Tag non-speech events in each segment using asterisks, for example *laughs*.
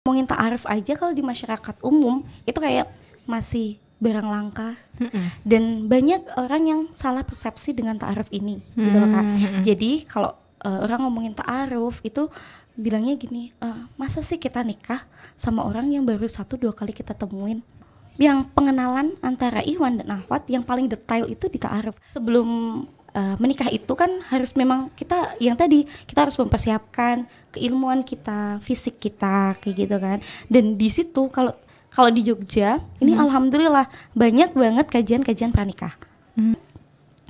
ngomongin ta'aruf aja kalau di masyarakat umum itu kayak masih barang langka Mm-mm. dan banyak orang yang salah persepsi dengan ta'aruf ini gitu loh kak. Jadi kalau uh, orang ngomongin ta'aruf itu bilangnya gini, "Eh, masa sih kita nikah sama orang yang baru satu dua kali kita temuin? Yang pengenalan antara Iwan dan Ahwat yang paling detail itu di ta'aruf. Sebelum uh, menikah itu kan harus memang kita yang tadi kita harus mempersiapkan keilmuan kita, fisik kita kayak gitu kan. Dan di situ kalau kalau di Jogja ini alhamdulillah banyak banget kajian-kajian pranikah. Hmm.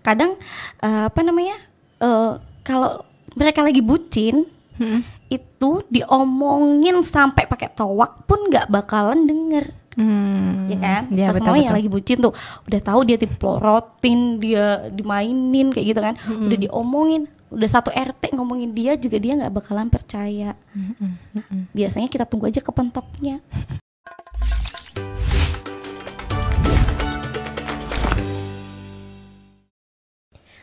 Kadang eh, apa namanya? eh, kalau mereka lagi bucin Mm-mm. itu diomongin sampai pakai towak pun nggak bakalan denger Hmm. ya kan Ya, Pas betul, semuanya betul. lagi bucin tuh udah tahu dia dipelorotin dia dimainin kayak gitu kan udah diomongin udah satu RT ngomongin dia juga dia nggak bakalan percaya Mm-mm. Mm-mm. biasanya kita tunggu aja kepentoknya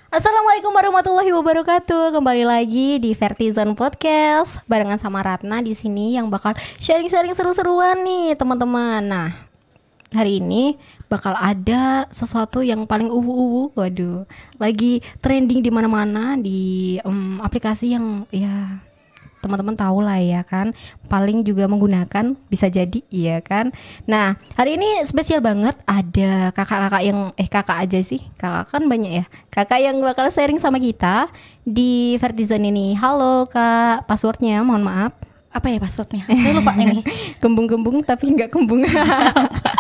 Assalamualaikum warahmatullahi wabarakatuh. Kembali lagi di Vertizon Podcast barengan sama Ratna di sini yang bakal sharing-sharing seru-seruan nih, teman-teman. Nah, hari ini bakal ada sesuatu yang paling uwu-uwu. Waduh, lagi trending di mana-mana di em, aplikasi yang ya teman-teman tahu lah ya kan. Paling juga menggunakan bisa jadi iya kan. Nah hari ini spesial banget ada kakak-kakak yang eh kakak aja sih. Kakak kan banyak ya. Kakak yang bakal sharing sama kita di Vertizon ini. Halo kak. Passwordnya mohon maaf. Apa ya passwordnya? Saya lupa ini. *laughs* Kembung-kembung tapi nggak kembung *laughs*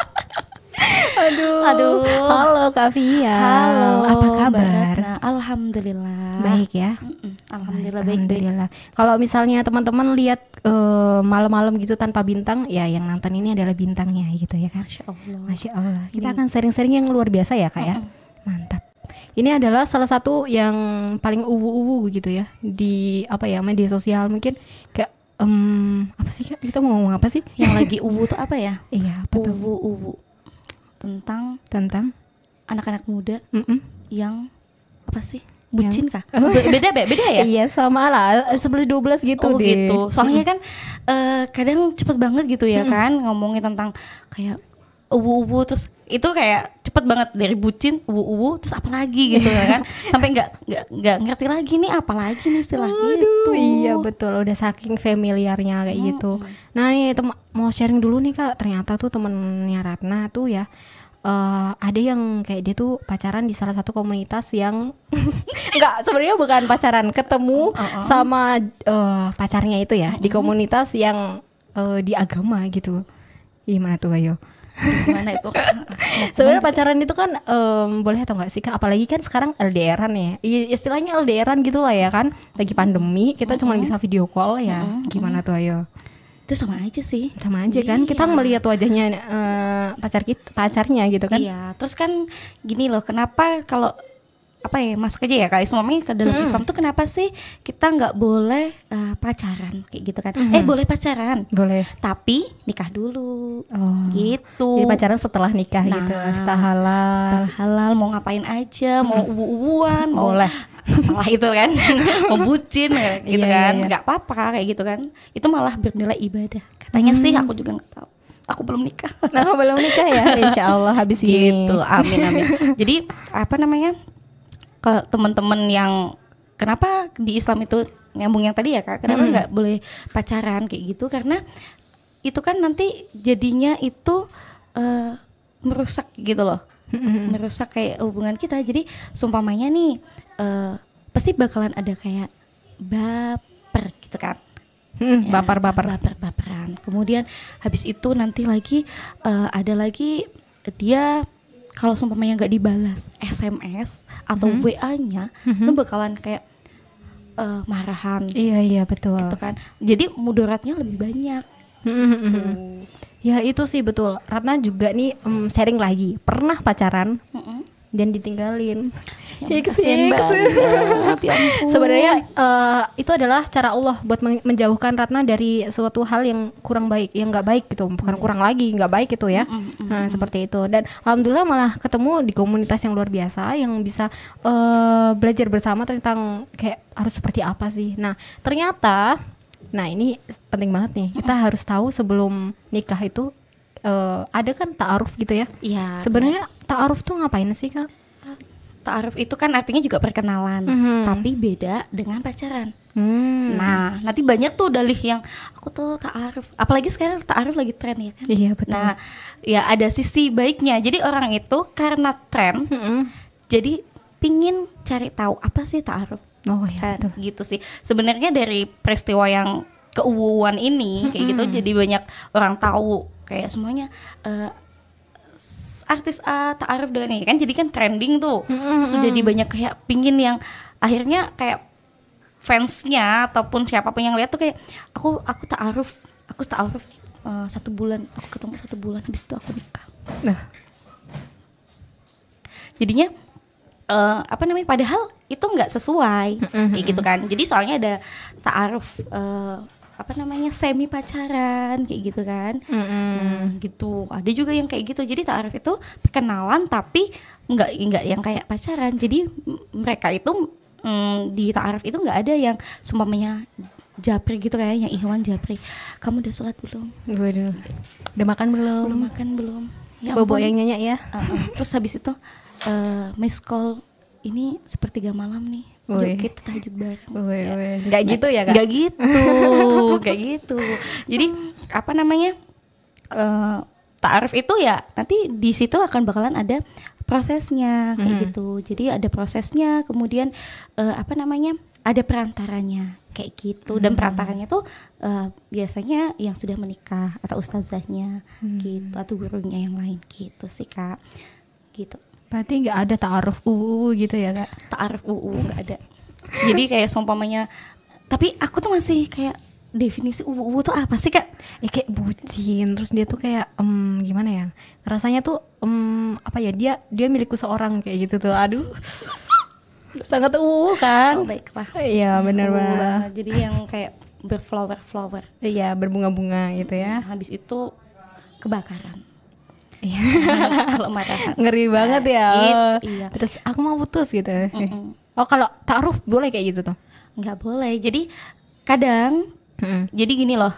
aduh Aduh. halo kak halo apa kabar Ratna. alhamdulillah baik ya Mm-mm, alhamdulillah baik baik Alhamdulillah. Kalau misalnya teman-teman lihat eh, malam-malam gitu tanpa bintang, ya yang nonton ini adalah bintangnya gitu ya kan. masya allah Masya Allah. Kita Ini- akan sharing-sharing yang luar biasa ya kak ya. Mantap. Ini adalah salah satu yang paling uwu-uwu gitu ya di apa ya media sosial mungkin kayak em, apa sih kak? Kita mau ngomong apa sih? yang lagi uwu tuh apa ya Iya apa tuh? uwu uwu tentang Tentang? anak-anak muda Mm-mm. yang apa sih? Bucin kah. *laughs* Be- beda be- beda ya? Iya sama lah. 11 12 gitu oh deh. gitu. Soalnya kan eh, kadang cepet banget gitu ya kan ngomongin tentang kayak uwu-uwu terus itu kayak cepet banget dari bucin uwu-uwu terus apa lagi gitu ya kan? *laughs* Sampai nggak nggak nggak ngerti lagi nih apa lagi nih istilah gitu. Iya betul, udah saking familiarnya kayak gitu. Nah nih tem mau sharing dulu nih kak, ternyata tuh temennya Ratna tuh ya eh ada yang kayak dia tuh pacaran di salah satu komunitas yang *laughs* nggak sebenarnya bukan pacaran, ketemu sama eh, pacarnya itu ya di komunitas yang eh, di agama gitu. Gimana tuh ayo? Gimana itu *laughs* Sebenarnya pacaran itu kan em, boleh atau enggak sih Kak? Apalagi kan sekarang LDRan ya. Istilahnya LDRan gitu lah ya kan. Lagi pandemi kita cuma bisa video call ya. Gimana tuh ayo? itu sama aja sih Sama aja kan kita melihat wajahnya eh, pacar kita, pacarnya gitu kan. Iya, terus kan gini loh, kenapa kalau apa ya masuk aja ya kak Islamnya ke dalam Islam tuh kenapa sih kita nggak boleh eh, pacaran kayak gitu kan? Eh boleh pacaran, Boleh. tapi nikah dulu, Oh. gitu. Jadi pacaran setelah nikah gitu. Nah, Setelah halal. Setelah halal mau ngapain aja, mau ubu-ubuan, mau Boleh. apalah *laughs* itu kan, *laughs* mau bucin kayak gitu Iya, iya, kan, iya. nggak apa-apa kayak gitu kan. Itu malah bernilai ibadah. Katanya sih Hmm. aku juga nggak tahu. Aku belum nikah. Nah, belum nikah ya. *laughs* Insya Allah habis ini. gitu amin amin jadi apa namanya ke teman-teman yang kenapa di Islam itu nyambung yang tadi ya kak? Kenapa Mm. nggak boleh pacaran kayak gitu? Karena itu kan nanti jadinya itu eh, merusak gitu loh. Merusak kayak hubungan kita. Jadi sumpamanya nih eh, pasti bakalan ada kayak baper gitu kan? Hmm, Ya, baper-baper. baper-baperan. Kemudian habis itu nanti lagi eh, ada lagi dia kalau sumpamanya nggak dibalas SMS atau Mhm. WA-nya, itu bakalan kayak eh, marahan Iya iya betul. gitu kan. Jadi mudaratnya lebih banyak. Hmm, Tuh. Ya itu sih betul. Ratna juga nih em, sharing lagi. Pernah pacaran Mm-mm. dan ditinggalin. Kasihan banget, ya. *laughs* Sebenarnya eh, itu adalah cara Allah buat men- menjauhkan Ratna dari suatu hal yang kurang baik, yang nggak baik gitu, bukan kurang lagi, nggak baik itu ya. Nah seperti itu. Dan alhamdulillah malah ketemu di komunitas yang luar biasa yang bisa eh, belajar bersama tentang kayak harus seperti apa sih. Nah ternyata Nah ini penting banget nih. Kita harus tahu sebelum nikah itu eh, ada kan taaruf gitu ya. Iya. Sebenarnya taaruf tuh ngapain sih kak? Ta'aruf itu kan artinya juga perkenalan, Mhm. tapi beda dengan pacaran. Hmm. Nah, nanti banyak tuh dalih yang aku tuh ta'aruf. Apalagi sekarang ta'aruf lagi tren ya kan. Iya betul. Nah, ya ada sisi baiknya. Jadi orang itu karena tren, Mm-mm. jadi pingin cari tahu apa sih ta'aruf. Oh iya Kan, betul. gitu sih. Sebenarnya dari peristiwa yang keuuan ini kayak gitu jadi banyak orang tahu kayak semuanya s- artis A ta'aruf dengan ini kan jadi kan trending tuh. Sudah di banyak kayak pingin yang akhirnya kayak fansnya ataupun siapa pun yang lihat tuh kayak aku aku ta'aruf, aku ta'aruf eh, satu bulan, aku ketemu satu bulan habis itu aku nikah. Nah, jadinya eh, apa namanya padahal itu nggak sesuai. Kayak gitu kan. Jadi soalnya ada taaruf eh, apa namanya semi pacaran kayak gitu kan nah gitu ada juga yang kayak gitu jadi taaruf itu perkenalan tapi nggak nggak yang kayak pacaran jadi mereka itu mm, di taaruf itu nggak ada yang sumpamanya japri gitu kayak yang Ikhwan japri kamu udah sholat belum waduh. Udah makan belum? belum makan belum ya Bobo yang nyanyi ya. Uh-uh. Terus habis itu eh miss call ini sepertiga malam nih. Kita tahajud bareng. Woi. Nggak gitu ya kak? Gak gitu, *laughs* gak gitu. Jadi apa namanya? eh Ta'aruf itu ya nanti di situ akan bakalan ada prosesnya kayak Mhm. gitu. Jadi ada prosesnya, kemudian eh, apa namanya? Ada perantaranya kayak gitu. Dan perantaranya tuh eh, biasanya yang sudah menikah atau ustazahnya gitu atau gurunya yang lain gitu sih kak. Gitu. Berarti nggak ada taaruf UU gitu ya kak? Ta'aruf UU nggak ada. Jadi kayak seumpamanya tapi aku tuh masih kayak definisi UU tuh apa sih kak? ya kayak bucin terus dia tuh kayak em, gimana ya rasanya tuh em, apa ya dia dia milikku seorang kayak gitu tuh aduh *laughs* sangat uh kan Oh baiklah. iya benar UU banget banget. Jadi yang kayak berflower flower. iya berbunga-bunga gitu ya Habis itu kebakaran. Iya. *laughs* Kalau marahan. ngeri banget ya Gitu, iya. terus aku mau putus gitu Mm-mm. oh kalau taruh boleh kayak gitu tuh Nggak boleh. Jadi kadang jadi gini loh.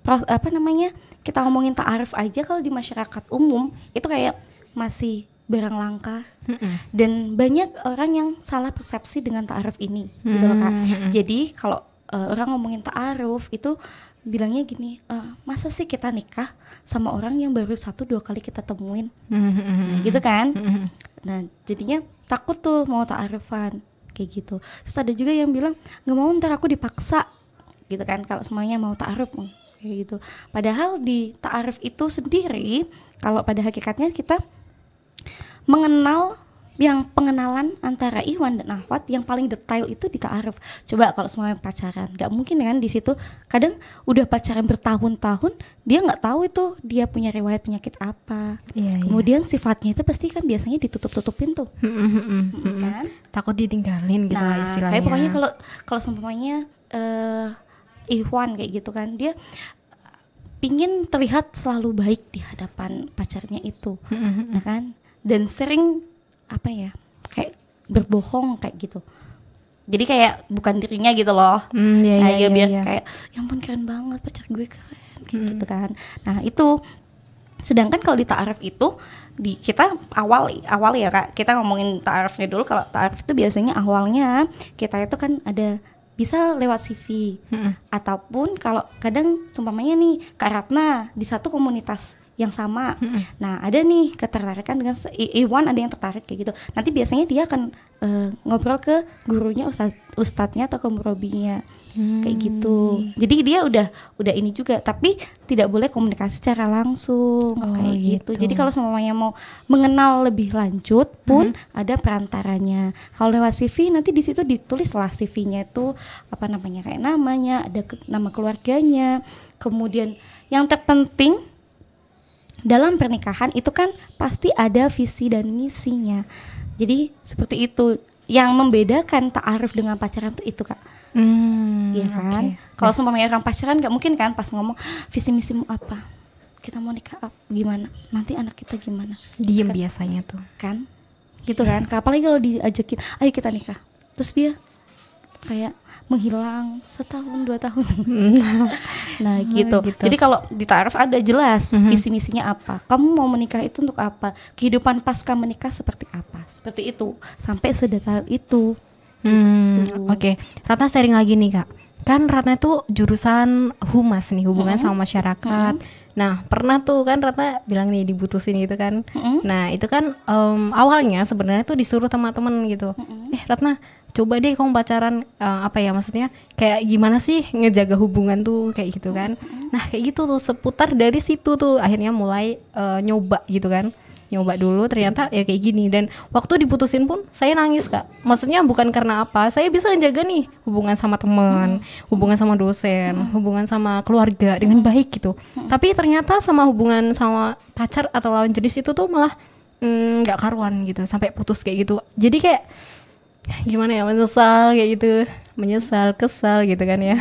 pro- apa namanya? Kita ngomongin ta'aruf aja kalau di masyarakat umum itu kayak masih barang langka Mm-mm. dan banyak orang yang salah persepsi dengan ta'aruf ini gitu loh kak jadi kalau uh, orang ngomongin ta'aruf itu bilangnya gini "Eh, masa sih kita nikah sama orang yang baru satu dua kali kita temuin? Nah, gitu kan? Mm-mm. nah jadinya takut tuh mau ta'arufan kayak gitu. Terus ada juga yang bilang nggak mau ntar aku dipaksa. Gitu kan kalau semuanya mau ta'aruf kayak gitu. Padahal di ta'aruf itu sendiri kalau pada hakikatnya kita mengenal yang pengenalan antara Iwan dan Ahwat yang paling detail itu di ta'aruf. Coba kalau semuanya pacaran, nggak mungkin kan di situ. Kadang udah pacaran bertahun-tahun, dia nggak tahu itu dia punya riwayat penyakit apa. Iya, iya. Kemudian sifatnya itu pasti kan biasanya ditutup-tutupin tuh, Mm-mm. kan? takut ditinggalin gitu lah Nah, istilahnya kayak pokoknya kalau kalau seumpamanya eh Ikhwan kayak gitu kan, dia pingin terlihat selalu baik di hadapan pacarnya itu, nah kan? Dan sering apa ya, kayak berbohong kayak gitu. Jadi kayak bukan dirinya gitu loh. Hmm, iya, nah, iya, ya iya, biar iya. kayak, ya ampun keren banget pacar gue keren, kayak gitu kan. Nah itu, sedangkan kalau di ta'aruf itu di kita awal awal ya kak kita ngomongin ta'arufnya dulu kalau ta'aruf itu biasanya awalnya kita itu kan ada bisa lewat CV Mm-mm. ataupun kalau kadang sumpamanya nih Kak Ratna di satu komunitas yang sama. Nah, ada nih ketertarikan dengan Iwan ada yang tertarik kayak gitu. Nanti biasanya dia akan eh, ngobrol ke gurunya ustad ustadznya atau ke murabinya kayak gitu. Jadi dia udah udah ini juga, tapi tidak boleh komunikasi secara langsung Oh, kayak gitu. gitu. Jadi kalau semuanya mau mengenal lebih lanjut pun ada perantaranya. Kalau lewat CV nanti di situ ditulis lah CV-nya itu apa namanya kayak namanya, ada ke- nama keluarganya. Kemudian yang terpenting dalam pernikahan itu kan pasti ada visi dan misinya. Jadi seperti itu yang membedakan ta'aruf dengan pacaran tuh itu kak, Hmm, Iya kan? oke. Kalau seumpamanya orang pacaran nggak mungkin kan pas ngomong visi misimu apa, kita mau nikah ap- gimana, nanti anak kita gimana, diem biasanya tuh kan? Gitu kan? Apalagi kalau diajakin, ayo kita nikah, terus dia kayak menghilang setahun dua tahun Hmm. *laughs* nah gitu. gitu. jadi kalau di ta'aruf ada jelas Mhm. visi misinya apa kamu mau menikah itu untuk apa kehidupan pasca menikah seperti apa seperti itu sampai sedetail itu Hmm, Gitu. Oke, Ratna sharing lagi nih kak. Kan Ratna itu jurusan humas nih, hubungan sama masyarakat. Nah, pernah tuh kan Ratna bilang nih dibutusin gitu kan. Mm-mm. Nah, itu kan em, awalnya sebenarnya tuh disuruh teman-teman gitu. Eh, Ratna, coba deh kamu pacaran eh, apa ya maksudnya kayak gimana sih ngejaga hubungan tuh kayak gitu kan. Nah, kayak gitu tuh seputar dari situ tuh akhirnya mulai eh, nyoba gitu kan. Nyoba dulu ternyata ya kayak gini. Dan waktu diputusin pun saya nangis Kak. Maksudnya bukan karena apa, saya bisa ngejaga nih hubungan sama teman, hubungan sama dosen, hubungan sama keluarga dengan baik gitu. Tapi ternyata sama hubungan sama pacar atau lawan jenis itu tuh malah mm, nggak karuan gitu sampai putus kayak gitu. Jadi kayak gimana ya menyesal kayak gitu. Menyesal kesal gitu kan ya.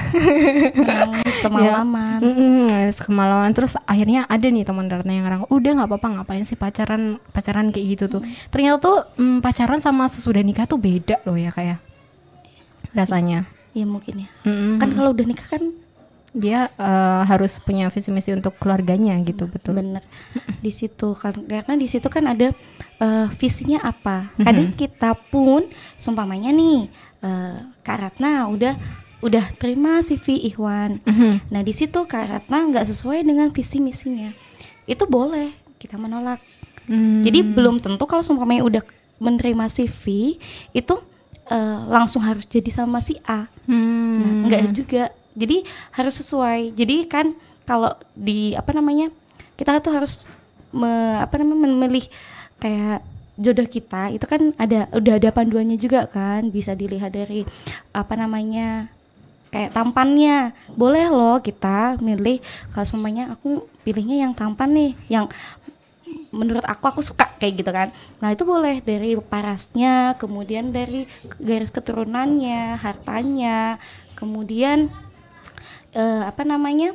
Nangis semalaman. *laughs* Mm-mm, kemalaman terus akhirnya ada nih teman Ratna yang ngerang udah nggak apa-apa ngapain sih pacaran pacaran kayak gitu tuh. Ternyata tuh mm, pacaran sama sesudah nikah tuh beda loh ya kayak rasanya. Ya mungkin ya. Mm-mm. kan kalau udah nikah kan dia eh, harus punya visi misi untuk keluarganya gitu betul. Bener. Di situ karena di situ kan ada eh, visinya apa. Kadang kita pun sumpamanya nih eh, Kak Ratna udah udah terima CV Ikhwan Mhm. nah di situ Kak Ratna nggak sesuai dengan visi misinya. Itu boleh kita menolak. Hmm. jadi belum tentu kalau sumpamanya udah menerima CV itu eh, langsung harus jadi sama si A. Hmm. Nah, enggak juga. Jadi harus sesuai. Jadi kan kalau di apa namanya? Kita tuh harus me- apa namanya memilih kayak jodoh kita itu kan ada udah ada panduannya juga kan bisa dilihat dari apa namanya kayak tampannya boleh loh kita milih kalau semuanya aku pilihnya yang tampan nih yang menurut aku aku suka kayak gitu kan nah itu boleh dari parasnya kemudian dari garis keturunannya hartanya kemudian eh, apa namanya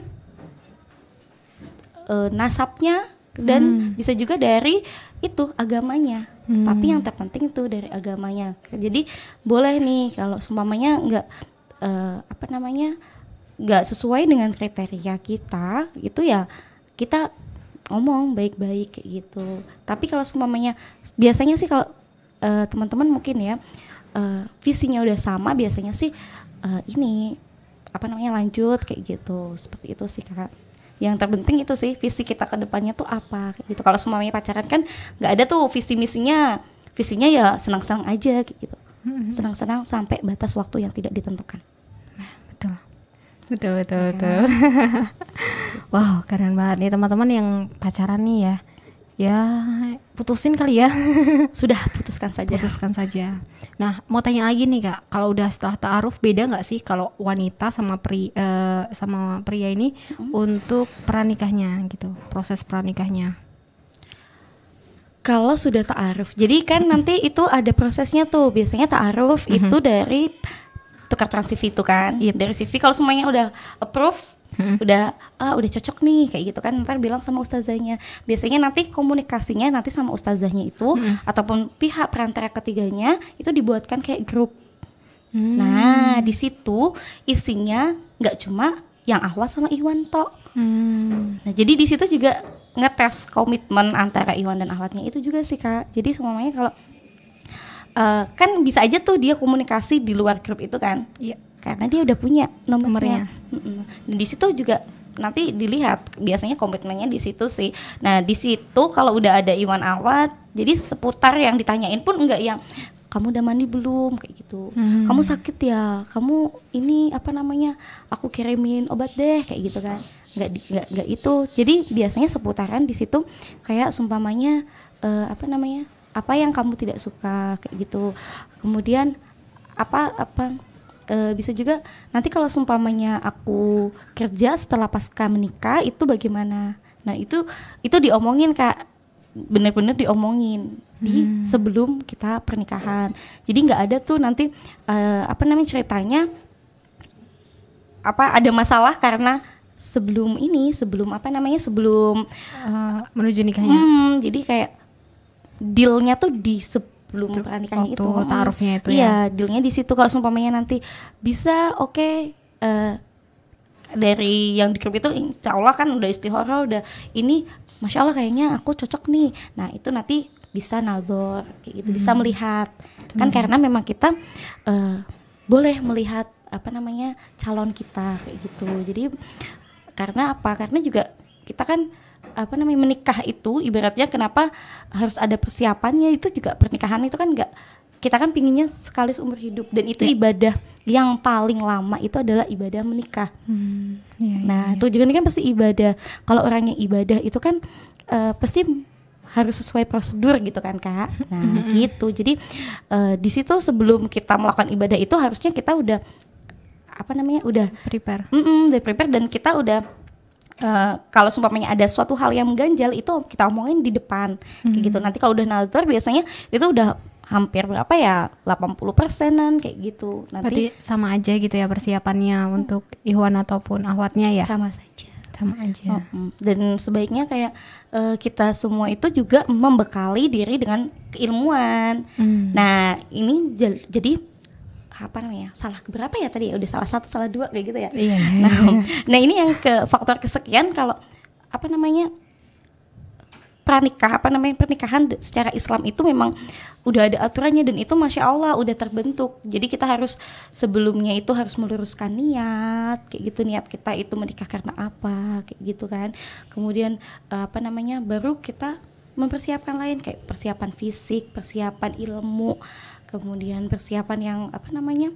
eh, nasabnya dan bisa juga dari itu agamanya. Tapi yang terpenting itu dari agamanya. Jadi boleh nih kalau seumpamanya nggak eh, apa namanya nggak sesuai dengan kriteria kita itu ya kita ngomong baik-baik kayak gitu. Tapi kalau seumpamanya biasanya sih kalau eh, teman-teman mungkin ya eh, visinya udah sama biasanya sih eh, ini apa namanya lanjut kayak gitu. Seperti itu sih kak. Yang terpenting itu sih visi kita ke depannya tuh apa kayak gitu. Kalau semuanya pacaran kan nggak ada tuh visi misinya. Visinya ya senang-senang aja kayak gitu. Senang-senang sampai batas waktu yang tidak ditentukan. Betul. Betul betul betul. *laughs* Wow keren banget nih teman-teman yang pacaran nih ya ya putusin kali ya. *laughs* Sudah putuskan saja. Putuskan saja. Nah mau tanya lagi nih kak. Kalau udah setelah taaruf beda nggak sih kalau wanita sama pri eh, sama pria ini untuk pranikahnya gitu proses pranikahnya Kalau sudah ta'aruf, jadi kan nanti itu ada prosesnya tuh. Biasanya ta'aruf itu dari tukar CV itu kan. Dari CV kalau semuanya udah approve, udah ah udah cocok nih kayak gitu kan. Ntar bilang sama ustazahnya. Biasanya nanti komunikasinya nanti sama ustazahnya itu ataupun pihak perantara ketiganya itu dibuatkan kayak grup. Nah, di situ isinya nggak cuma yang Ahwat sama Iwan tok. Hmm. Nah, jadi di situ juga ngetes komitmen antara Iwan dan Ahwatnya itu juga sih kak. Jadi semuanya kalau eh, kan bisa aja tuh dia komunikasi di luar grup itu kan, Iya. Karena dia udah punya Nomornya. nomornya. Dan di situ juga nanti dilihat biasanya komitmennya di situ sih. Nah di situ kalau udah ada Iwan Ahwat, jadi seputar yang ditanyain pun enggak yang kamu udah mandi belum kayak gitu. Hmm. Kamu sakit ya? Kamu ini apa namanya? Aku kirimin obat deh kayak gitu kan. Nggak di- nggak nggak itu. Jadi biasanya seputaran di situ kayak sumpamanya eh, apa namanya? Apa yang kamu tidak suka kayak gitu. Kemudian apa apa eh, bisa juga nanti kalau sumpamanya aku kerja setelah pasca menikah itu bagaimana? Nah, itu itu diomongin Kak. Bener-bener diomongin di sebelum kita pernikahan. Jadi nggak ada tuh nanti eh, apa namanya ceritanya apa ada masalah karena sebelum ini sebelum apa namanya sebelum Eh, menuju nikahnya hmm, jadi kayak dealnya tuh di se- sebelum Tuh, pernikahan itu. Mm-mm. ta'arufnya itu iya dealnya di situ. Kalau seumpamanya nanti bisa oke eh, dari yang di grup itu insya Allah kan udah istihara udah ini masya Allah kayaknya aku cocok nih. Nah itu nanti bisa nador kayak gitu bisa melihat. Kan karena memang kita eh, boleh melihat apa namanya calon kita kayak gitu. Jadi karena apa? Karena juga kita kan apa namanya menikah itu ibaratnya kenapa harus ada persiapannya itu juga pernikahan itu kan enggak kita kan pinginnya sekali seumur hidup dan itu ibadah yang paling lama itu adalah ibadah menikah Hmm, iya, iya, Nah, iya. itu juga ini kan pasti ibadah. Kalau orang yang ibadah itu kan eh, pasti harus sesuai prosedur gitu kan, Kak. Nah, gitu. Jadi eh, di situ sebelum kita melakukan ibadah itu harusnya kita udah apa namanya? udah prepare mm udah prepare dan kita udah eh, kalau seumpamanya ada suatu hal yang mengganjal itu kita omongin di depan kayak gitu. Nanti kalau udah nazar biasanya itu udah hampir berapa ya 80 persenan kayak gitu berarti nanti sama aja gitu ya persiapannya untuk Ikhwan ataupun ahwatnya ya sama saja sama aja Mm-mm. Dan sebaiknya kayak eh, kita semua itu juga membekali diri dengan keilmuan. Hmm. Nah ini jadi apa namanya salah keberapa ya tadi? Udah salah satu, salah dua kayak gitu ya. Iya, iya, Nah, *laughs* nah ini yang ke faktor kesekian kalau apa namanya pranikah apa namanya pernikahan secara Islam itu memang udah ada aturannya dan itu masya Allah udah terbentuk jadi kita harus sebelumnya itu harus meluruskan niat kayak gitu niat kita itu menikah karena apa kayak gitu kan kemudian eh, apa namanya baru kita mempersiapkan lain kayak persiapan fisik persiapan ilmu kemudian persiapan yang apa namanya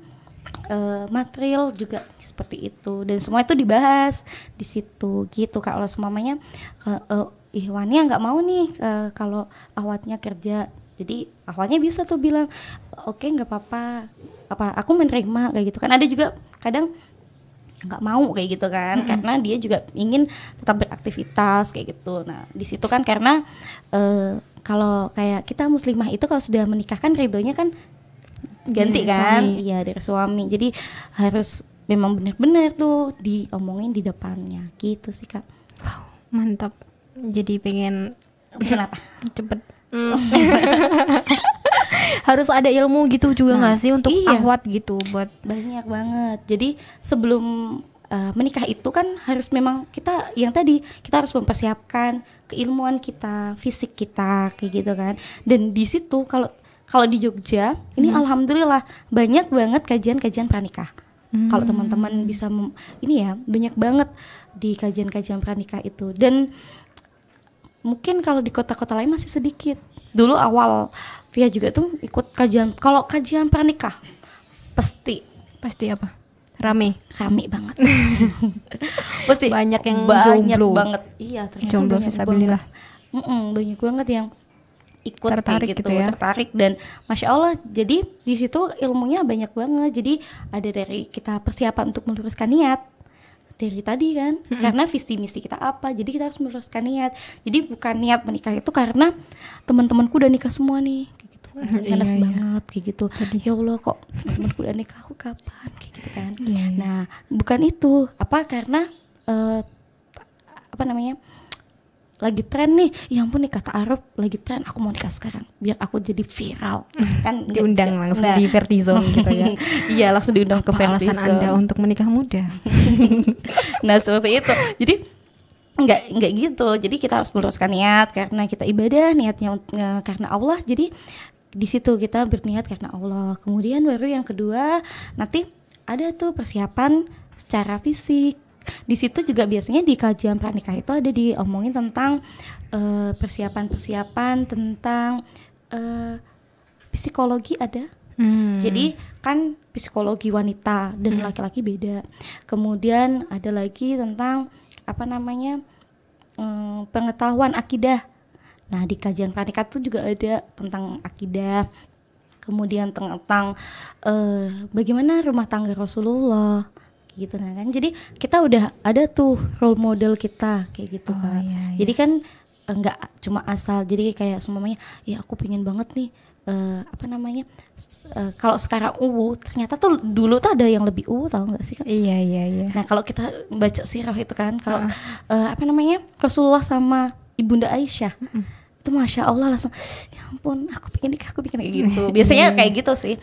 eh, material juga seperti itu. Dan semua itu dibahas di situ gitu kalau semuanya ke eh, Ihwannya nggak mau nih eh, kalau awatnya kerja. Jadi awalnya bisa tuh bilang oke nggak apa-apa. Apa aku menerima kayak gitu kan. Ada juga kadang nggak mau kayak gitu kan. Karena dia juga ingin tetap beraktivitas kayak gitu. Nah di situ kan karena eh, kalau kayak kita muslimah itu kalau sudah menikah kan ridhonya kan ganti Dari kan? suami. iya dari suami. Jadi harus memang benar-benar tuh diomongin di depannya. Gitu sih kak. Mantap. Jadi pengen kenapa *laughs* cepet. Mm. *laughs* harus ada ilmu gitu juga Nah, nggak sih untuk iya. ahwat gitu buat banyak banget. Jadi sebelum uh, menikah itu kan harus memang kita yang tadi kita harus mempersiapkan keilmuan kita fisik kita kayak gitu kan. Dan di situ kalau kalau di Jogja ini alhamdulillah banyak banget kajian-kajian pranikah. Kalau teman-teman bisa mem- ini ya banyak banget di kajian-kajian pranikah itu. Dan mungkin kalau di kota-kota lain masih sedikit. Dulu awal Via juga tuh ikut kajian kalau kajian pranikah pasti. Pasti apa rame. Rame banget. *laughs* Pasti Banyak yang banyak jomblo. banget. Iya ternyata Jomblo banyak fisabilillah. banget. Mm-mm, banyak banget yang ikut Tertarik kayak gitu ya. tertarik. Dan masya Allah jadi di situ ilmunya banyak banget. Jadi ada dari kita persiapan untuk meluruskan niat. Dari tadi kan. Karena visi misi kita apa jadi kita harus meluruskan niat. Jadi bukan niat menikah itu karena teman-temanku udah nikah semua nih kan Iya, Panas iya. banget kayak gitu. Ya Allah kok temanku udah nikah aku kapan? Kayak gitu kan. Iya, iya. nah bukan itu. Apa? Karena eh, apa namanya lagi tren nih. Ya ampun nih kata Arab lagi tren. Aku mau nikah sekarang biar aku jadi viral. *laughs* Kan *laughs* diundang langsung nggak. di Vertizon *laughs* gitu ya. Iya langsung diundang ke Apa alasan Vertizon. anda untuk menikah muda? Nah seperti itu. Jadi nggak nggak gitu. Jadi kita harus meluruskan niat karena kita ibadah niatnya karena Allah. Jadi di situ kita berniat karena Allah kemudian baru yang kedua nanti ada tuh persiapan secara fisik di situ juga biasanya di kajian pranikah itu ada diomongin tentang eh, persiapan-persiapan tentang eh, psikologi ada Hmm. jadi kan psikologi wanita dan laki-laki beda. Kemudian ada lagi tentang apa namanya em, pengetahuan akidah. Nah di kajian pranikah itu juga ada tentang akidah. Kemudian tentang eh, bagaimana rumah tangga Rasulullah gitu nah kan. Jadi kita udah ada tuh role model kita kayak gitu Oh, kan. iya, iya. Jadi kan enggak cuma asal jadi kayak semuanya ya aku pengen banget nih eh, apa namanya eh, kalau sekarang uwu ternyata tuh dulu tuh ada yang lebih uwu tau nggak sih Kak? iya iya iya Nah kalau kita baca sirah itu kan kalau eh, apa namanya Rasulullah sama ibunda Aisyah itu masya Allah langsung ya ampun aku pengen nikah aku pengen kayak gitu. Biasanya *laughs* kayak gitu sih.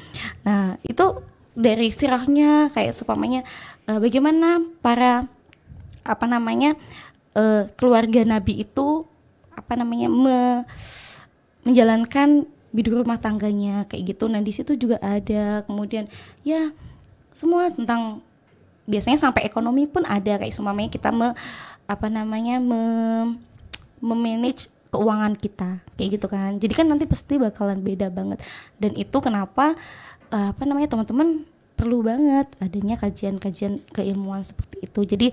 Nah itu dari sirahnya kayak sepamanya eh, bagaimana para apa namanya eh, keluarga Nabi itu apa namanya me- menjalankan hidup rumah tangganya kayak gitu. Nah di situ juga ada kemudian ya semua tentang biasanya sampai ekonomi pun ada kayak semuanya kita me, apa namanya me, memanage keuangan kita kayak gitu kan. Jadi kan nanti pasti bakalan beda banget. Dan itu kenapa eh, apa namanya teman-teman perlu banget adanya kajian-kajian keilmuan seperti itu. Jadi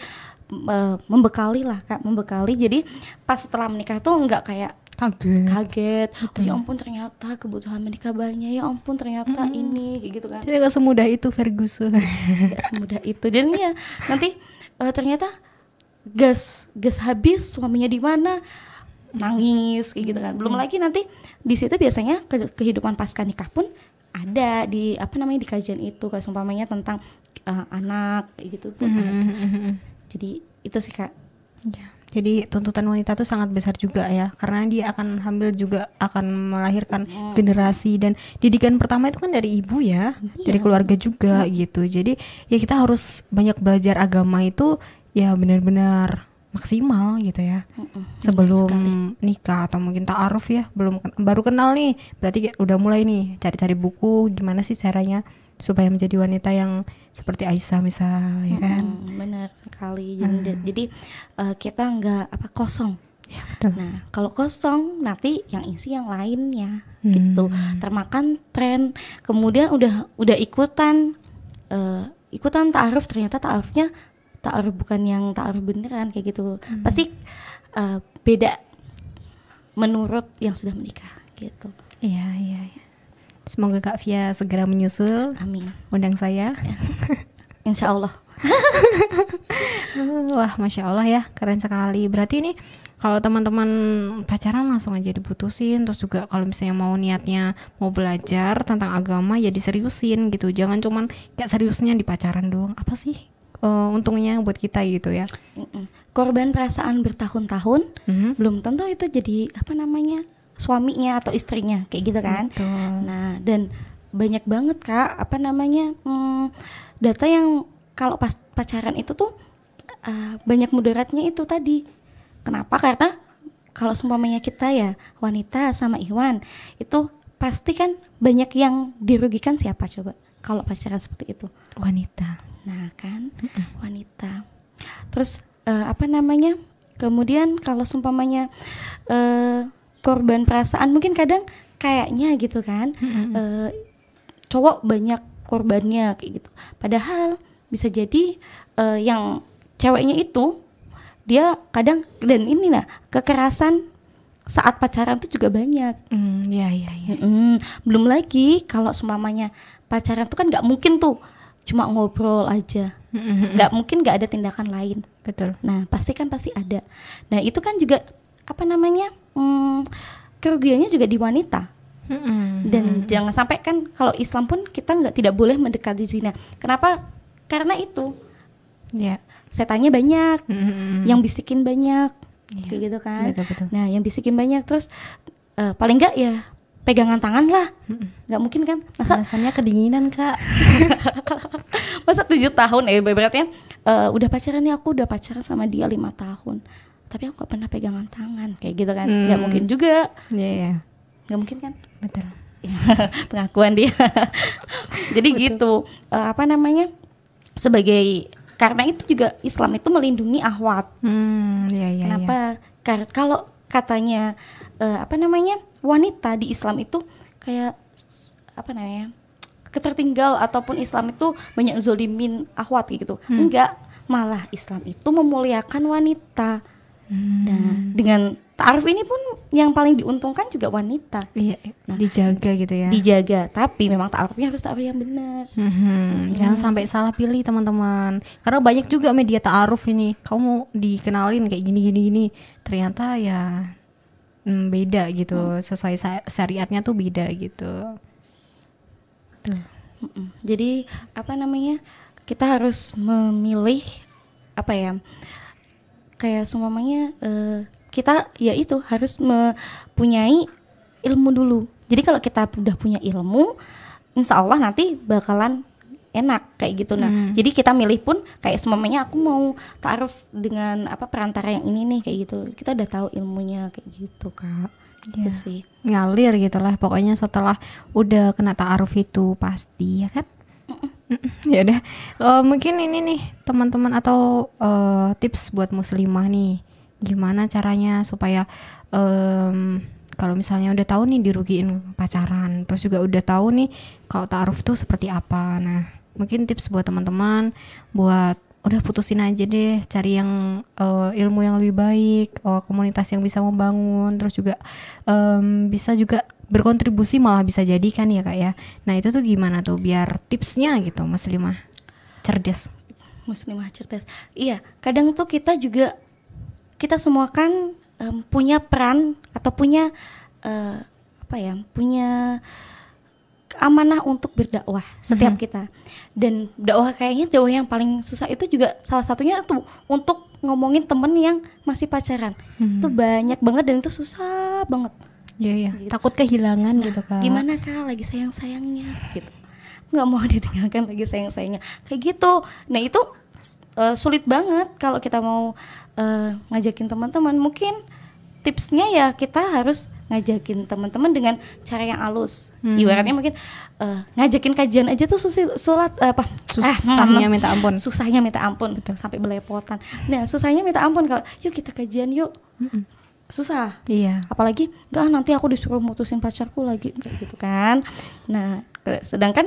eh, membekali lah kak membekali. Jadi pas setelah menikah tuh nggak kayak kaget. kaget. Oh, ya ampun ternyata kebutuhan menikah banyak. Ya ampun ternyata ini kayak gitu kan. Jadi gak semudah itu Ferguson *laughs* tidak semudah itu. Dan ya nanti eh, ternyata gas gas habis suaminya di mana nangis kayak gitu kan belum lagi nanti di situ biasanya ke- kehidupan pasca nikah pun ada di apa namanya di kajian itu kayak umpamanya tentang eh, anak kayak gitu pun Hmm. ada. jadi itu sih kak Ya, Jadi tuntutan wanita itu sangat besar juga ya, karena dia akan hamil juga akan melahirkan generasi dan didikan pertama itu kan dari ibu ya, dari keluarga juga gitu. Jadi ya kita harus banyak belajar agama itu ya benar-benar maksimal gitu ya. Mm-mm, Sebelum sekali. nikah atau mungkin ta'aruf ya, belum baru kenal nih, berarti udah mulai nih cari-cari buku gimana sih caranya supaya menjadi wanita yang seperti Aisyah misal ya kan. Mm, benar sekali jadi, jadi eh, kita nggak apa kosong Ya, betul. Nah, kalau kosong nanti yang isi yang lainnya Hmm. gitu. Termakan tren, kemudian udah udah ikutan eh, ikutan ta'aruf ternyata ta'arufnya ta'aruf bukan yang ta'aruf beneran kayak gitu. Hmm. Pasti eh, beda menurut yang sudah menikah gitu. Iya, iya, iya. Semoga Kak Via segera menyusul Amin. undang saya. Insya Allah. *laughs* Wah, masya Allah ya, keren sekali. Berarti ini kalau teman-teman pacaran langsung aja diputusin, terus juga kalau misalnya mau niatnya mau belajar tentang agama ya diseriusin gitu. Jangan cuman kayak seriusnya di pacaran doang. Apa sih eh, untungnya buat kita gitu ya? Korban perasaan bertahun-tahun Mhm. belum tentu itu jadi apa namanya suaminya atau istrinya kayak gitu kan. Betul. Nah, dan banyak banget kak, apa namanya hmm, data yang kalau pas pacaran itu tuh uh, banyak mudaratnya itu tadi. Kenapa? Karena kalau seumpamanya kita ya wanita sama Iwan itu pasti kan banyak yang dirugikan siapa coba kalau pacaran seperti itu. Wanita. Nah kan wanita. Terus eh, apa namanya? Kemudian kalau seumpamanya eh, korban perasaan mungkin kadang kayaknya gitu kan eh, cowok banyak korbannya kayak gitu. Padahal bisa jadi eh, yang ceweknya itu dia kadang dan ini nah kekerasan saat pacaran tuh juga banyak. Hmm, ya, ya, ya. Mm-mm. Belum lagi kalau seumpamanya pacaran tuh kan nggak mungkin tuh cuma ngobrol aja, nggak mungkin nggak ada tindakan lain. Betul. Nah pasti kan pasti ada. Nah itu kan juga apa namanya mm, kerugiannya juga di wanita. Dan jangan sampai kan kalau Islam pun kita nggak tidak boleh mendekati zina. Kenapa? Karena itu Ya. setannya banyak, yang bisikin banyak, Iya. kayak gitu kan. Betul, betul. Nah, yang bisikin banyak terus eh, paling enggak ya pegangan tangan lah. Nggak mungkin kan? Masa Alasannya kedinginan, Kak. *laughs* masa tujuh tahun ya ibaratnya eh, udah pacaran nih aku udah pacaran sama dia lima tahun. Tapi aku gak pernah pegangan tangan kayak gitu kan? nggak Hmm. mungkin juga, Iya, iya. nggak mungkin kan? Betul. *laughs* pengakuan dia. *laughs* Jadi gitu eh, apa namanya sebagai karena itu juga Islam itu melindungi ahwat. Hmm, iya, iya, Kenapa? Kar- kalau katanya eh, apa namanya wanita di Islam itu kayak apa namanya ketertinggal ataupun Islam itu banyak zolimin ahwat gitu. Hmm. Enggak, malah Islam itu memuliakan wanita. Hmm. Nah, dengan ta'aruf ini pun yang paling diuntungkan juga wanita. Iya, dijaga gitu ya. Dijaga, tapi memang ta'arufnya harus ta'aruf yang benar. Mhm, Jangan sampai salah pilih teman-teman. Karena banyak juga media ta'aruf ini. Kamu mau dikenalin kayak gini-gini gini. Ternyata ya mm, beda gitu. Sesuai sa- syariatnya tuh beda gitu. Tuh. Jadi apa namanya kita harus memilih apa ya kayak semuanya eh, kita ya itu harus mempunyai ilmu dulu. Jadi kalau kita udah punya ilmu, insya Allah nanti bakalan enak kayak gitu nah. Hmm. Jadi kita milih pun kayak semuanya aku mau taruh dengan apa perantara yang ini nih kayak gitu. Kita udah tahu ilmunya kayak gitu kak. Iya. sih. ngalir gitu lah pokoknya setelah udah kena ta'aruf itu pasti ya kan *laughs* ya udah Eh, mungkin ini nih teman-teman atau eh, tips buat muslimah nih gimana caranya supaya em, kalau misalnya udah tahu nih dirugiin pacaran terus juga udah tahu nih kalau ta'aruf tuh seperti apa nah mungkin tips buat teman-teman buat udah putusin aja deh cari yang eh, ilmu yang lebih baik eh, komunitas yang bisa membangun terus juga em, bisa juga berkontribusi malah bisa jadi kan ya kak ya nah itu tuh gimana tuh biar tipsnya gitu muslimah cerdas muslimah cerdas. Iya, kadang tuh kita juga kita semua kan em, punya peran atau punya eh, apa ya? Punya amanah untuk berdakwah setiap kita. Dan dakwah kayaknya dakwah yang paling susah itu juga salah satunya tuh untuk ngomongin temen yang masih pacaran. Itu banyak banget dan itu susah banget. Iya iya. Takut kehilangan gitu kak. Gimana kak? Lagi sayang sayangnya gitu. Nggak mau *laughs* ditinggalkan lagi sayang sayangnya kayak gitu. Nah itu eh, sulit banget kalau kita mau eh, ngajakin teman-teman. Mungkin tipsnya ya kita harus ngajakin teman-teman dengan cara yang halus. Ibaratnya mungkin eh, ngajakin kajian aja tuh susi, sulat eh, apa? Susahnya ah, minta ampun. susahnya minta ampun. Sampai belepotan. Nah susahnya minta ampun kalau yuk kita kajian yuk. Susah. Iya. Apalagi enggak nanti aku disuruh mutusin pacarku lagi. Kayak gitu kan. Nah sedangkan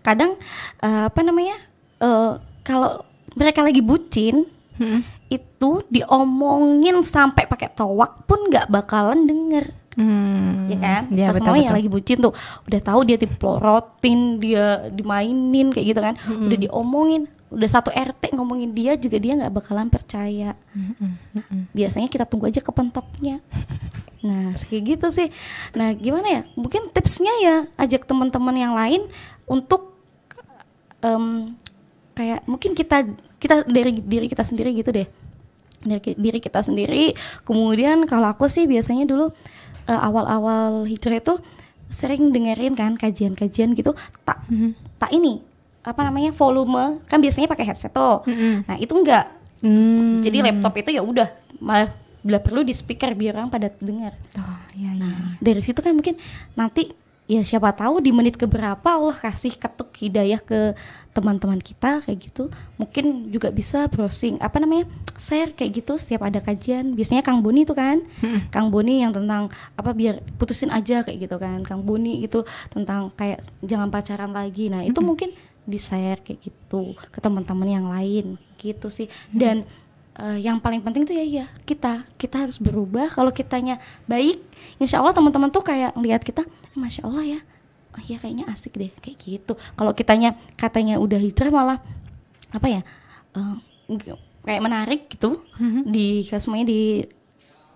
kadang eh, apa namanya eh, kalau mereka lagi bucin Mm-mm. Itu diomongin sampai pakai towak pun nggak bakalan denger. Hmm, ya kan? Pas betul semua yang betul. lagi bucin tuh udah tahu dia dipelorotin dia dimainin kayak gitu kan? Udah diomongin udah satu RT ngomongin dia juga dia nggak bakalan percaya. Mm-mm, mm-mm. biasanya kita tunggu aja kepentoknya. Nah kayak gitu sih. Nah gimana ya? Mungkin tipsnya ya ajak teman-teman yang lain untuk em, kayak mungkin kita kita dari diri kita sendiri gitu deh dari diri kita sendiri kemudian kalau aku sih biasanya dulu eh, awal-awal hijrah itu sering dengerin kan kajian-kajian gitu tak tak ini apa namanya volume kan biasanya pakai headset tuh Mm-mm. nah itu enggak Hmm. jadi laptop itu ya udah malah bila perlu di speaker biar orang pada dengar. Oh, iya, iya. Nah, dari situ kan mungkin nanti ya siapa tahu di menit keberapa Allah kasih ketuk hidayah ke teman-teman kita kayak gitu. Mungkin juga bisa browsing apa namanya? share kayak gitu setiap ada kajian. Biasanya Kang Boni itu kan. Kang Boni yang tentang apa biar putusin aja kayak gitu kan. Kang Boni itu tentang kayak jangan pacaran lagi. Nah, itu mungkin di share kayak gitu ke teman-teman yang lain gitu sih. Dan eh, yang paling penting tuh ya iya kita kita harus berubah. Kalau kitanya baik insya Allah teman-teman tuh kayak ngelihat kita "Eh, masya Allah ya. Oh iya kayaknya asik deh kayak gitu. Kalau kitanya katanya udah hijrah malah apa ya eh, nggak- kayak menarik gitu di semuanya di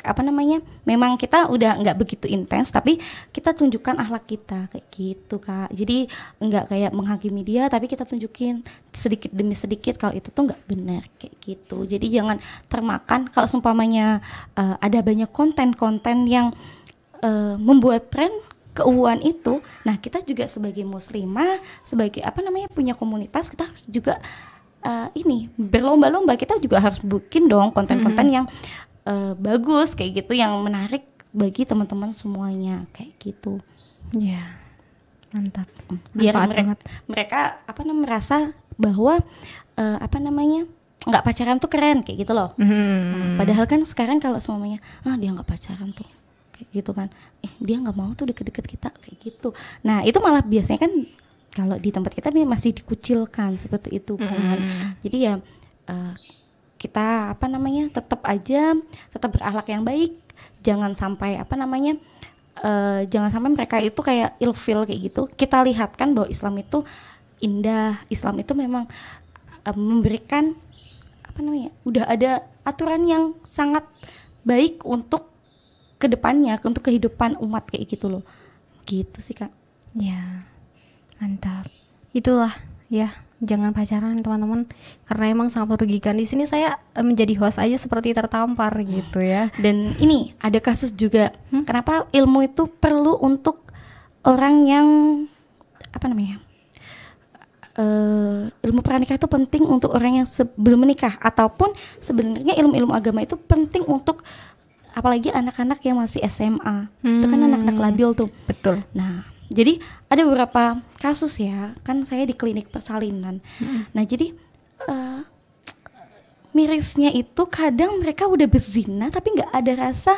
apa namanya memang kita udah nggak begitu intens tapi kita tunjukkan akhlak kita kayak gitu kak. Jadi nggak kayak menghakimi dia tapi kita tunjukin sedikit demi sedikit kalau itu tuh nggak benar kayak gitu. Jadi jangan termakan kalau seumpamanya eh, ada banyak konten-konten yang eh, membuat tren keuuan itu nah kita juga sebagai muslimah sebagai apa namanya punya komunitas kita harus juga eh, ini berlomba-lomba kita juga harus bikin dong konten-konten yang eh, bagus kayak gitu yang menarik bagi teman-teman semuanya kayak gitu Iya. Mantap. biar Manfaat mereka, banget. mereka apa namanya merasa bahwa eh, apa namanya nggak pacaran tuh keren kayak gitu loh Hmm. Nah, padahal kan sekarang kalau semuanya ah dia nggak pacaran tuh kayak gitu kan eh dia nggak mau tuh deket-deket kita kayak gitu nah itu malah biasanya kan kalau di tempat kita masih dikucilkan seperti itu kan jadi ya eh, kita apa namanya tetap aja tetap berakhlak yang baik. Jangan sampai apa namanya eh, jangan sampai mereka itu kayak ilfil kayak gitu. Kita lihatkan bahwa Islam itu indah. Islam itu memang eh, memberikan apa namanya udah ada aturan yang sangat baik untuk ke depannya untuk kehidupan umat kayak gitu loh. Gitu sih kak. Ya, mantap. Itulah ya jangan pacaran teman-teman. Karena emang sangat merugikan. Di sini saya eh, menjadi host aja seperti tertampar gitu ya. Dan ini ada kasus juga. Kenapa ilmu itu perlu untuk orang yang apa namanya? eh, ilmu pranikah itu penting untuk orang yang sebelum menikah? Ataupun sebenarnya ilmu-ilmu agama itu penting untuk apalagi anak-anak yang masih SMA. Itu kan anak-anak labil tuh. betul. Nah, jadi ada beberapa kasus ya, kan saya di klinik persalinan. Nah, jadi eh, mirisnya itu kadang mereka udah berzina tapi nggak ada rasa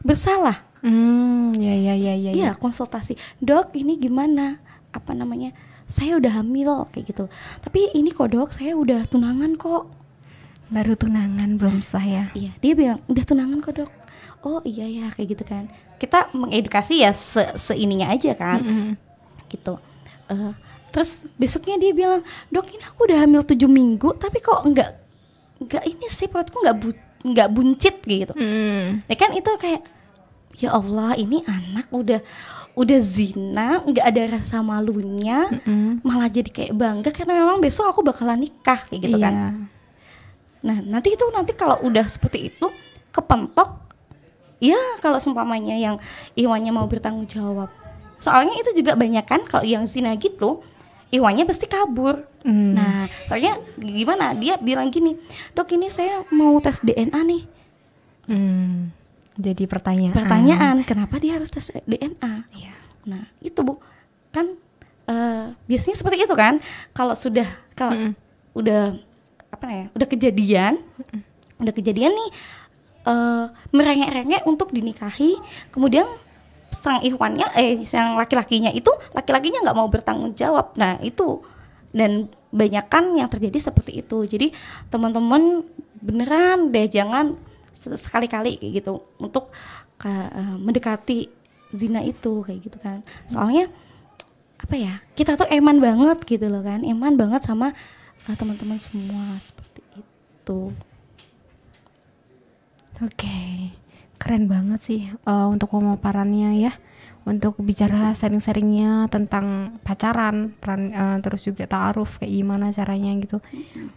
bersalah. hmm ya ya ya ya, Iya, konsultasi. Dok, ini gimana? Apa namanya? Saya udah hamil kayak gitu. Tapi ini kok dok, saya udah tunangan kok. baru tunangan belum sah ya Iya, dia bilang udah tunangan kok dok. Oh iya ya kayak gitu kan. Kita mengedukasi ya se seininya aja kan, Mm-mm. gitu. Eh, terus besoknya dia bilang dok ini aku udah hamil tujuh minggu tapi kok nggak nggak ini sih perutku nggak bu nggak buncit gitu. Mm. Ya kan itu kayak ya Allah ini anak udah udah zina nggak ada rasa malunya Mm-mm. malah jadi kayak bangga karena memang besok aku bakalan nikah kayak gitu Iya. kan. Nah, nanti itu nanti kalau udah seperti itu kepentok ya kalau seumpamanya yang Iwannya mau bertanggung jawab. Soalnya itu juga banyak kan kalau yang zina gitu Iwannya pasti kabur. Hmm. Nah, soalnya gimana? Dia bilang gini, "Dok, ini saya mau tes DNA nih." Hmm. jadi pertanyaan Pertanyaan, kenapa dia harus tes DNA? Iya. Nah, itu Bu. Kan eh, biasanya seperti itu kan. Kalau sudah kalau Mm-mm. udah apa ya? Udah kejadian, udah kejadian nih eh merengek-rengek untuk dinikahi, kemudian sang ikhwannya eh sang laki-lakinya itu laki-lakinya nggak mau bertanggung jawab. Nah, itu dan banyak kan yang terjadi seperti itu. Jadi teman-teman beneran deh jangan se- sekali-kali kayak gitu untuk ka- eh, mendekati zina itu kayak gitu kan. Soalnya apa ya? Kita tuh eman banget gitu loh kan. Eman banget sama eh, teman-teman semua seperti itu. Oke, keren banget sih eh, untuk pemaparannya ya, untuk bicara sharing-sharingnya tentang pacaran, peran, eh, terus juga taaruf kayak gimana caranya gitu.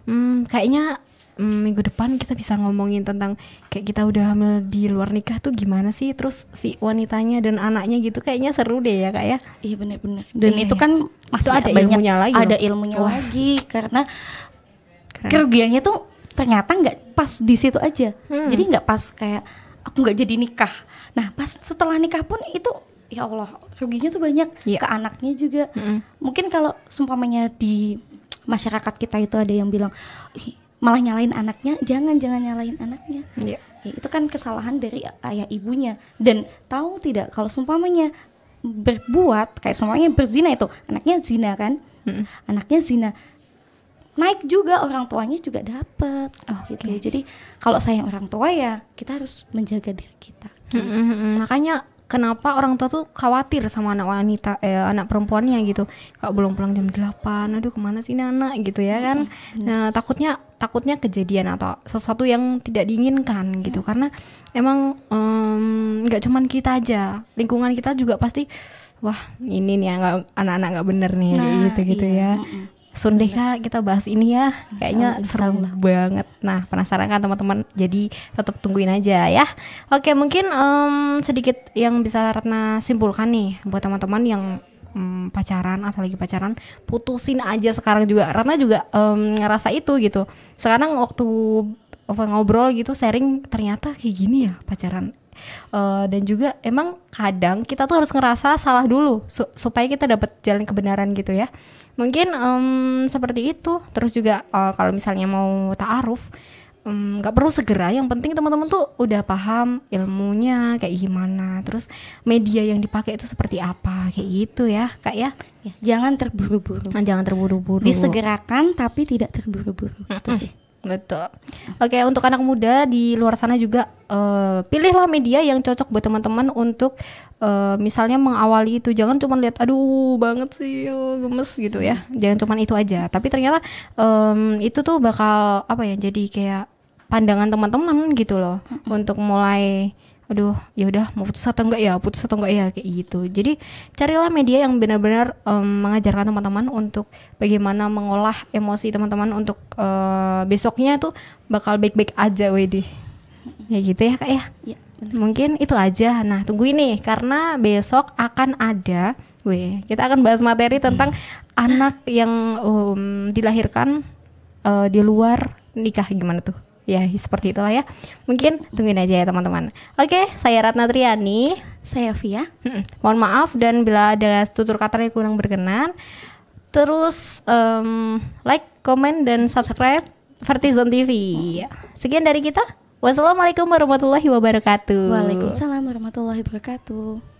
Hmm, kayaknya mm, minggu depan kita bisa ngomongin tentang kayak kita udah hamil di luar nikah tuh gimana sih, terus si wanitanya dan anaknya gitu, kayaknya seru deh ya kak ya. Iya benar-benar. Dan Iya, itu kan masih Itu ada banyak ilmunya lagi Ada loh. ilmunya Wah. lagi karena Keren. kerugiannya tuh ternyata nggak pas di situ aja. Hmm. Jadi nggak pas kayak aku nggak jadi nikah. Nah pas setelah nikah pun itu ya Allah ruginya tuh banyak Iya. ke anaknya juga. Mm-mm. Mungkin kalau sumpamanya di masyarakat kita itu ada yang bilang "Ih, malah nyalain anaknya, jangan jangan nyalain anaknya. Iya. Ya, itu kan kesalahan dari ayah ibunya dan tahu tidak kalau sumpamanya berbuat kayak semuanya berzina itu anaknya zina kan Mm-mm. anaknya zina naik juga orang tuanya juga dapat gitu. jadi kalau sayang orang tua ya kita harus menjaga diri kita. Mm-mm, makanya kenapa orang tua tuh khawatir sama anak wanita eh, anak perempuannya gitu. Kak belum pulang jam 8 aduh ke mana sih anak gitu ya kan? nah takutnya takutnya kejadian atau sesuatu yang tidak diinginkan gitu. Karena emang em, nggak cuman kita aja. Lingkungan kita juga pasti wah ini nih anak-anak nggak bener nih gitu gitu iya, ya. Sun deh kak kita bahas ini ya. Kayaknya Allah, insya seru banget. Nah penasaran kan teman-teman? Jadi tetap tungguin aja ya. Oke mungkin em, sedikit yang bisa Ratna simpulkan nih buat teman-teman yang em, pacaran atau lagi pacaran putusin aja sekarang juga. Ratna juga em, ngerasa itu gitu. Sekarang waktu ngobrol gitu sharing ternyata kayak gini ya pacaran Eh, dan juga emang kadang kita tuh harus ngerasa salah dulu su- supaya kita dapat jalan kebenaran gitu ya. Mungkin em, seperti itu. Terus juga eh, kalau misalnya mau taaruf nggak perlu segera. Yang penting teman-teman tuh udah paham ilmunya kayak gimana. Terus media yang dipakai itu seperti apa kayak gitu ya kak ya. Ya, jangan terburu-buru. Jangan terburu-buru. Disegerakan tapi tidak terburu-buru. Itu sih Betul. Oke, untuk anak muda di luar sana juga eh, pilihlah media yang cocok buat teman-teman untuk eh, misalnya mengawali itu. Jangan cuma lihat aduh banget sih oh, gemes gitu ya. Jangan cuma itu aja. Tapi ternyata em, itu tuh bakal apa ya? Jadi kayak pandangan teman-teman gitu loh untuk mulai aduh ya udah mau putus atau enggak ya? Putus atau enggak ya? Kayak gitu. Jadi carilah media yang benar-benar em, mengajarkan teman-teman untuk bagaimana mengolah emosi teman-teman untuk eh, besoknya tuh bakal baik-baik aja wede. Ya gitu ya kak ya? Ya, mungkin itu aja. Nah tunggu ini karena besok akan ada Weh, kita akan bahas materi tentang anak yang em, dilahirkan eh, di luar nikah. Gimana tuh ya seperti itulah ya. Mungkin tungguin aja ya teman-teman. Oke saya Ratna Triani. Saya Via. Mohon maaf dan bila ada tutur kata yang kurang berkenan. Terus em, like comment dan subscribe Vertizon TV sekian dari kita. Wassalamualaikum warahmatullahi wabarakatuh. Waalaikumsalam warahmatullahi wabarakatuh.